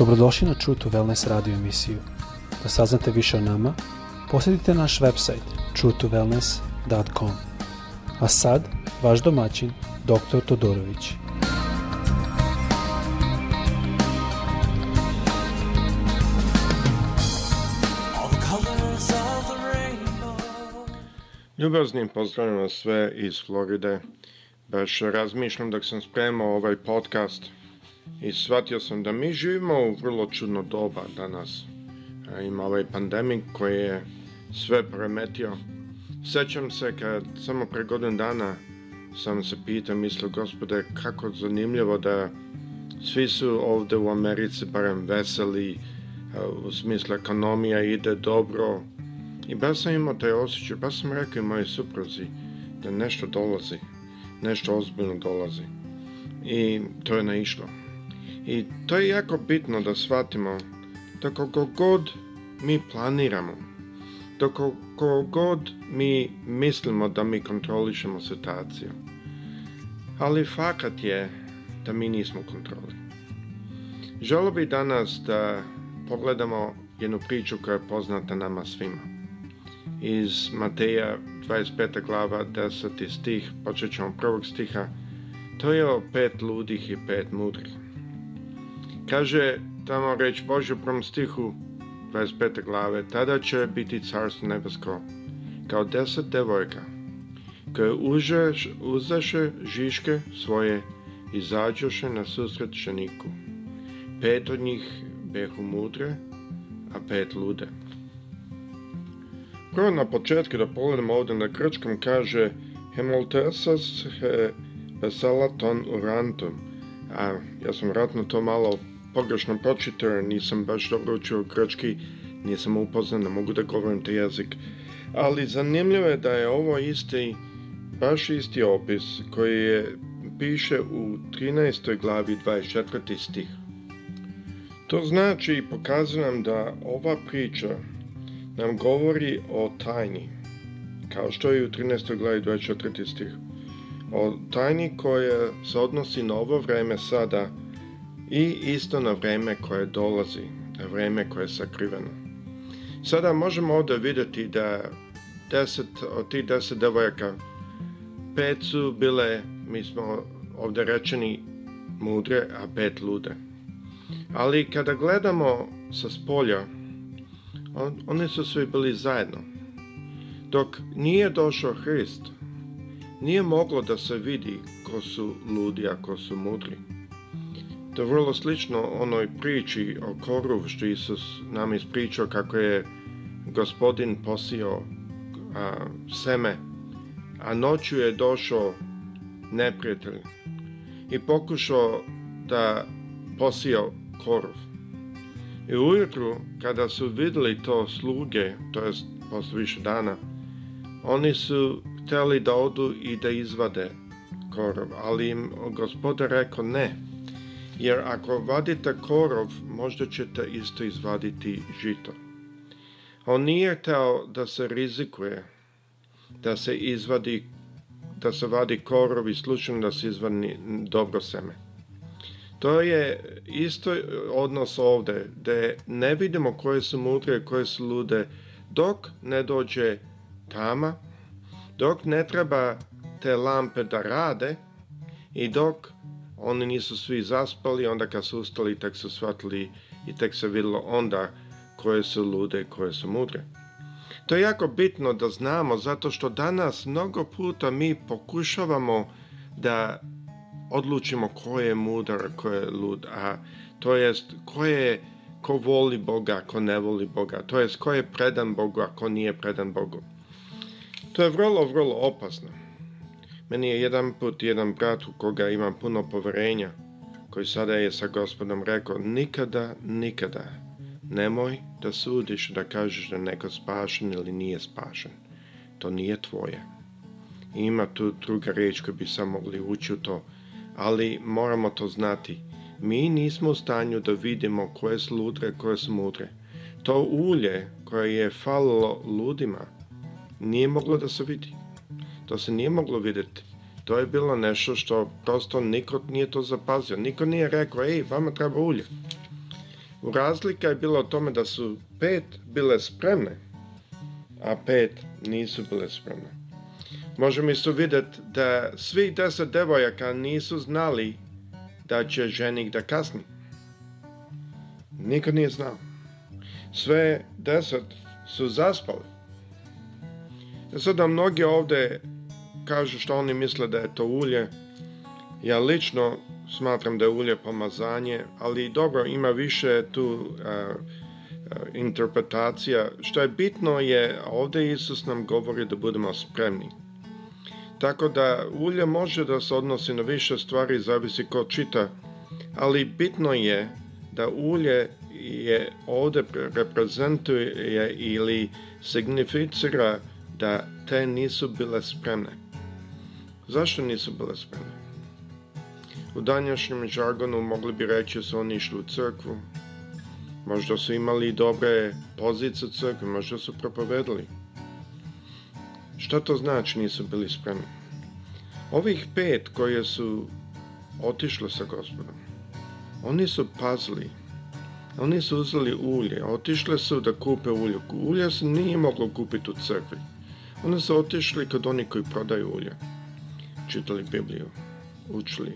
Dobrodošli na True to Wellness radio emisiju. Da saznate više o nama, posjetite naš website truetowellness.com. A sad, vaš domaćin, dr. Todorović. Ljubaznim pozdravljam vas sve iz Floride. Baš razmišljam dok sam spremao ovaj podcast – i shvatio sam da mi živimo u vrlo čudno doba danas. E, ima ovaj pandemik koji je sve premetio. Sećam se kad samo pre godinu dana sam se pitao, mislio, gospode, kako zanimljivo da svi su ovde u Americi barem veseli, e, u smislu ekonomija ide dobro. I baš sam imao taj osjećaj, baš sam rekao i moje suprozi da nešto dolazi, nešto ozbiljno dolazi. I to je naišlo. I to je jako bitno da shvatimo da koliko god mi planiramo, da koliko god mi mislimo da mi kontrolišemo situaciju, ali fakat je da mi nismo kontroli. Želo bi danas da pogledamo jednu priču koja je poznata nama svima. Iz Mateja 25. glava 10. stih, počet ćemo prvog stiha, to je o pet ludih i pet mudrih. Kaže tamo reč Božja u prvom stihu 25. glave, tada će biti carstvo nebesko, kao deset devojka, koje užeš, uzaše žiške svoje i zađoše na susret šeniku. Pet od njih behu mudre, a pet lude. Prvo na početku da pogledamo ovde na krčkom kaže Hemoltesas he besalaton urantum. A, ja sam vratno to malo pogrešno počitao, nisam baš dobro učio grčki, nisam upoznan, ne mogu da govorim taj jezik. Ali zanimljivo je da je ovo isti, baš isti opis koji je, piše u 13. glavi 24. stih. To znači i pokazuje nam da ova priča nam govori o tajni, kao što je u 13. glavi 24. stih. O tajni koja se odnosi na ovo vreme sada, i isto na vreme koje dolazi, na vreme koje je sakriveno. Sada možemo ovde videti da deset, od tih deset devojaka pet su bile, mi smo ovde rečeni mudre, a pet lude. Ali kada gledamo sa spolja, on, oni su svi bili zajedno. Dok nije došao Hrist, nije moglo da se vidi ko su ludi, a ko su mudri. To je vrlo slično onoj priči o koru što Isus nam ispričao kako je gospodin posio a, seme, a noću je došao neprijatelj i pokušao da posio korov. I ujutru, kada su videli to sluge, to jest posle više dana, oni su hteli da odu i da izvade korov, ali im gospodar rekao ne, jer ako vadite korov, možda ćete isto izvaditi žito. On nije hteo da se rizikuje, da se izvadi, da se vadi korov i slučajno da se izvadi dobro seme. To je isto odnos ovde, gde da ne vidimo koje su mudre, koje su lude, dok ne dođe tama, dok ne treba te lampe da rade i dok oni nisu svi zaspali, onda kad su ustali tek su shvatili i tek se videlo onda koje su lude, koje su mudre. To je jako bitno da znamo zato što danas mnogo puta mi pokušavamo da odlučimo ko je mudar, ko je lud, a to jest ko je ko voli Boga, ko ne voli Boga, to jest ko je predan Bogu, a ko nije predan Bogu. To je vrlo, vrlo opasno. Meni je jedan put jedan brat u koga imam puno poverenja, koji sada je sa gospodom rekao, nikada, nikada, nemoj da sudiš da kažeš da neko spašen ili nije spašen. To nije tvoje. Ima tu druga reč koju bi sam mogli ući u to, ali moramo to znati. Mi nismo u stanju da vidimo koje su ludre, koje su mudre. To ulje koje je falilo ludima nije moglo da se vidi. To se nije moglo videti. To je bilo nešto što prosto niko nije to zapazio. Niko nije rekao, ej, vama treba ulje. U razlika je bilo o tome da su pet bile spremne, a pet nisu bile spremne. Možemo isto videti da svih deset devojaka nisu znali da će ženik da kasni. Niko nije znao. Sve deset su zaspali. E Sada da mnogi ovde kažu što oni misle da je to ulje. Ja lično smatram da je ulje pomazanje, ali dobro, ima više tu a, e, e, interpretacija. Što je bitno je, ovde Isus nam govori da budemo spremni. Tako da ulje može da se odnosi na više stvari, zavisi ko čita, ali bitno je da ulje je ovde reprezentuje ili significira da te nisu bile spremne. Zašto nisu bile smene? U danjašnjem žargonu mogli bi reći da su oni išli u crkvu. Možda su imali dobre pozicije u crkvi, možda su propovedali. Šta to znači nisu bili spremni? Ovih pet koje su otišle sa gospodom, oni su pazili, oni su uzeli ulje, otišle su da kupe ulje. Ulje se nije moglo kupiti u crkvi. Oni su otišli kod oni koji prodaju ulje čitali Bibliju, učili.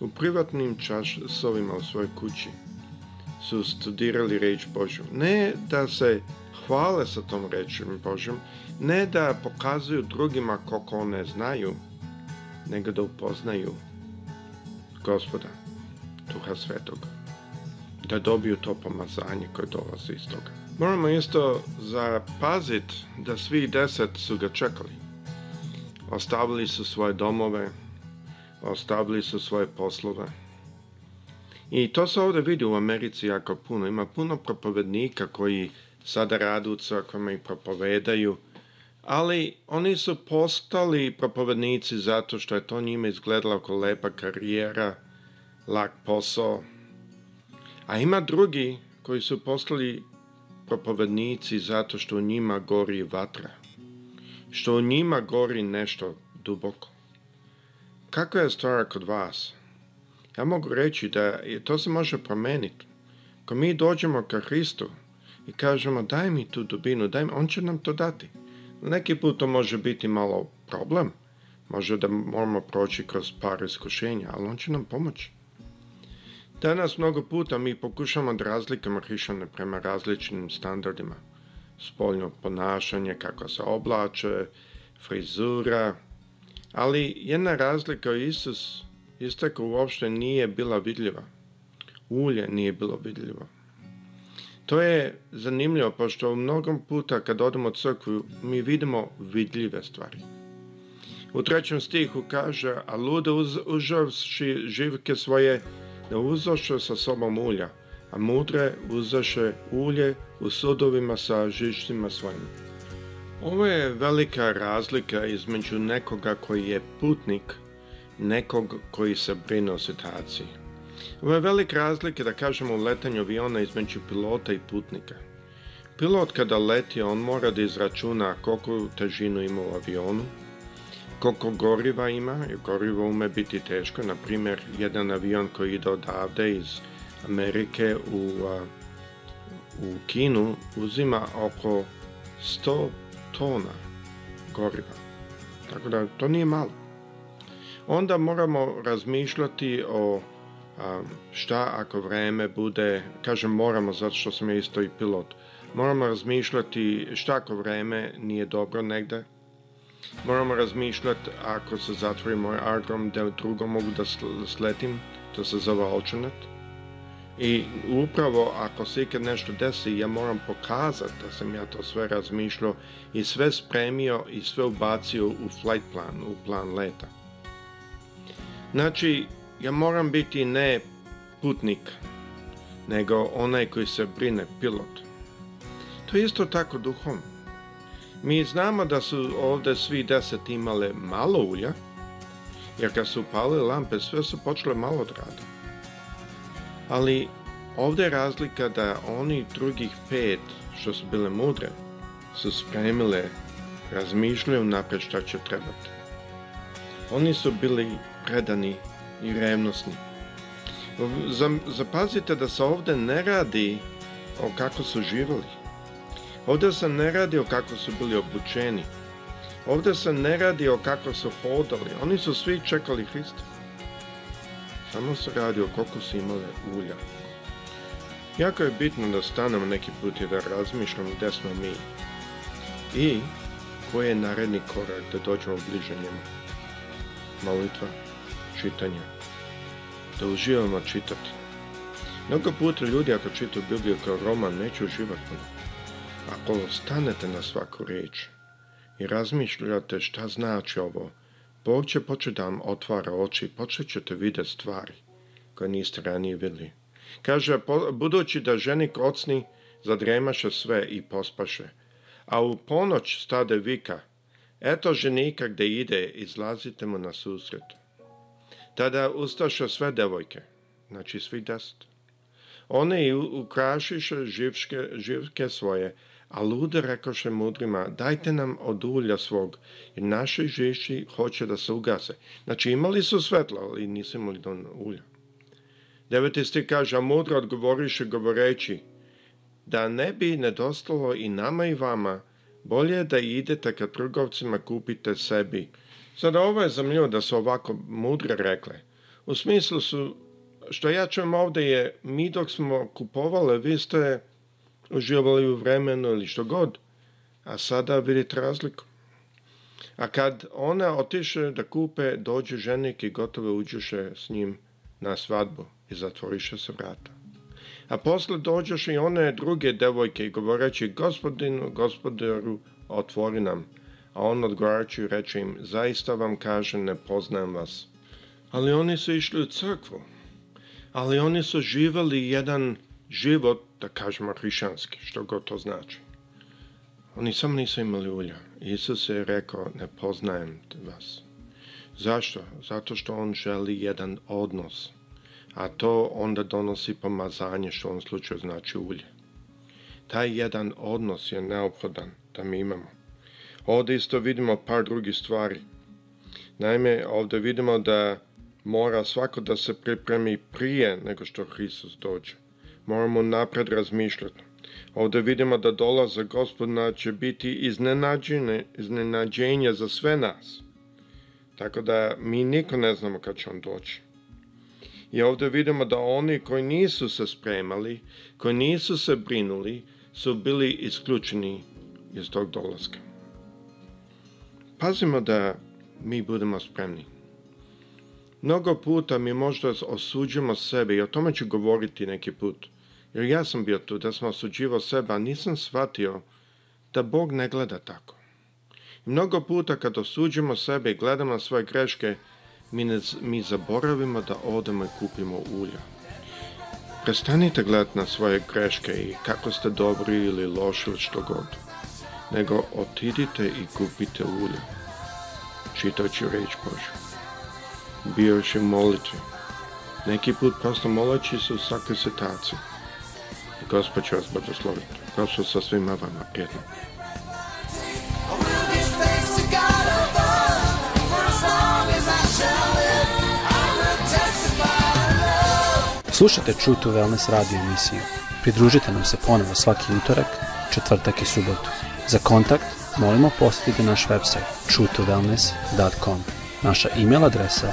U privatnim časovima u svojoj kući su studirali reč Božju. Ne da se hvale sa tom rečom Božjom, ne da pokazuju drugima koliko one znaju, nego da upoznaju gospoda, duha svetog, da dobiju to pomazanje koje dolazi iz toga. Moramo isto zapaziti da svi deset su ga čekali. Ostavili su svoje domove, ostavili su svoje poslove. I to se ovde vidi u Americi jako puno. Ima puno propovednika koji sada rade u crkvama i propovedaju, ali oni su postali propovednici zato što je to njima izgledalo kao lepa karijera, lak posao. A ima drugi koji su postali propovednici zato što u njima gori vatra što u njima gori nešto duboko. Kakva je stvar kod vas? Ja mogu reći da to se može promeniti. Ako mi dođemo ka Hristu i kažemo daj mi tu dubinu, daj mi, on će nam to dati. Neki put to može biti malo problem, može da moramo proći kroz par iskušenja, ali on će nam pomoći. Danas mnogo puta mi pokušamo da razlikamo hrišćane prema različitim standardima spoljno ponašanje, kako se oblače, frizura, ali jedna razlika u Isus istako uopšte nije bila vidljiva. Ulje nije bilo vidljivo. To je zanimljivo, pošto u mnogom puta kad odemo u crkvu, mi vidimo vidljive stvari. U trećem stihu kaže, a lude uz, užavši živke svoje, da uzoše sa sobom ulja, a mudre uzaše ulje u sudovima sa žičnima svojim. Ovo je velika razlika između nekoga koji je putnik nekog koji se brine o situaciji. Ovo je velika razlika, da kažemo, u letanju aviona između pilota i putnika. Pilot kada leti, on mora da izračuna koliko težinu ima u avionu, koliko goriva ima, jer gorivo ume biti teško, na primjer, jedan avion koji ide odavde iz Amerike u, u Kinu uzima oko 100 tona goriva. Tako da to nije malo. Onda moramo razmišljati o šta ako vreme bude, kažem moramo zato što sam ja isto i pilot, moramo razmišljati šta ako vreme nije dobro negde, moramo razmišljati ako se zatvori moj aerodrom da drugo mogu da, da sletim, to se zove alternate, I upravo ako se ikad nešto desi, ja moram pokazati da sam ja to sve razmišljao i sve spremio i sve ubacio u flight plan, u plan leta. Znači, ja moram biti ne putnik, nego onaj koji se brine, pilot. To je isto tako duhom. Mi znamo da su ovde svi deset imale malo ulja, jer kad su upali lampe, sve su počele malo da rada. Ali ovde je razlika da oni drugih pet što su bile mudre su spremile, razmišljaju napred šta će trebati. Oni su bili predani i revnosni. Zapazite da se ovde ne radi o kako su živali. Ovde se ne radi o kako su bili obučeni. Ovde se ne radi o kako su hodali. Oni su svi čekali Hrista. Samo se radi o koliko su imale ulja. Jako je bitno da stanemo neki put i da razmišljamo gde smo mi i koji je naredni korak da dođemo bliže njemu. Molitva, čitanje, da uživamo čitati. Mnogo puta ljudi ako čitaju Bibliju kao roman neću uživati. Ako stanete na svaku reč i razmišljate šta znači ovo, Bog pa će početi da vam otvara oči, počet ćete vidjeti stvari koje niste ranije videli. Kaže, budući da ženik ocni, zadremaše sve i pospaše. A u ponoć stade vika, eto ženika gde ide, izlazite mu na susret. Tada ustaše sve devojke, znači svi deset. One ukrašiše živške, živke svoje, a lude rekoše mudrima, dajte nam od ulja svog, jer naše žiši hoće da se ugase. Znači imali su svetlo, ali nisu imali do ulja. Deveti stih kaže, a mudro odgovoriše govoreći, da ne bi nedostalo i nama i vama, bolje da idete ka trgovcima kupite sebi. Sada ovo je zanimljivo da su ovako mudre rekle. U smislu su što ja čujem ovde je, mi dok smo kupovali, vi ste uživali u vremenu ili što god, a sada vidite razliku. A kad ona otiše da kupe, dođe ženik i gotovo uđeše s njim na svadbu i zatvoriše se vrata. A posle dođeš i one druge devojke i govoreći gospodinu, gospodaru, otvori nam. A on odgovarajući reče im, zaista vam kaže, ne poznajem vas. Ali oni su išli u crkvu ali oni su živali jedan život, da kažemo, hrišanski, što god to znači. Oni samo nisu imali ulja. Isus je rekao, ne poznajem vas. Zašto? Zato što on želi jedan odnos, a to onda donosi pomazanje, što u ovom slučaju znači ulje. Taj jedan odnos je neophodan da mi imamo. Ovdje isto vidimo par drugih stvari. Naime, ovde vidimo da mora svako da se pripremi prije nego što Hristos dođe. Moramo napred razmišljati. Ovde vidimo da dolaza gospodina će biti iznenađenje, iznenađenje za sve nas. Tako da mi niko ne znamo kad će on doći. I ovde vidimo da oni koji nisu se spremali, koji nisu se brinuli, su bili isključeni iz tog dolaska. Pazimo da mi budemo spremni. Mnogo puta mi možda osuđujemo sebe i o tome ću govoriti neki put. Jer ja sam bio tu da sam osuđivao sebe, a nisam shvatio da Bog ne gleda tako. I mnogo puta kad osuđujemo sebe i gledamo na svoje greške, mi, ne, mi zaboravimo da odemo i kupimo ulja. Prestanite gledati na svoje greške i kako ste dobri ili loši ili što god, nego otidite i kupite ulje, čitajući reč Božju bivše moleće. Neki put prosto moleći su svake setacije. I Gospod će vas blagosloviti, kao što sa svima vama jednom. Slušajte True to Wellness radio emisiju. Pridružite nam se ponovo svaki utorak, četvrtak i subotu. Za kontakt molimo posjetite naš website www.truetowellness.com Naša e-mail adresa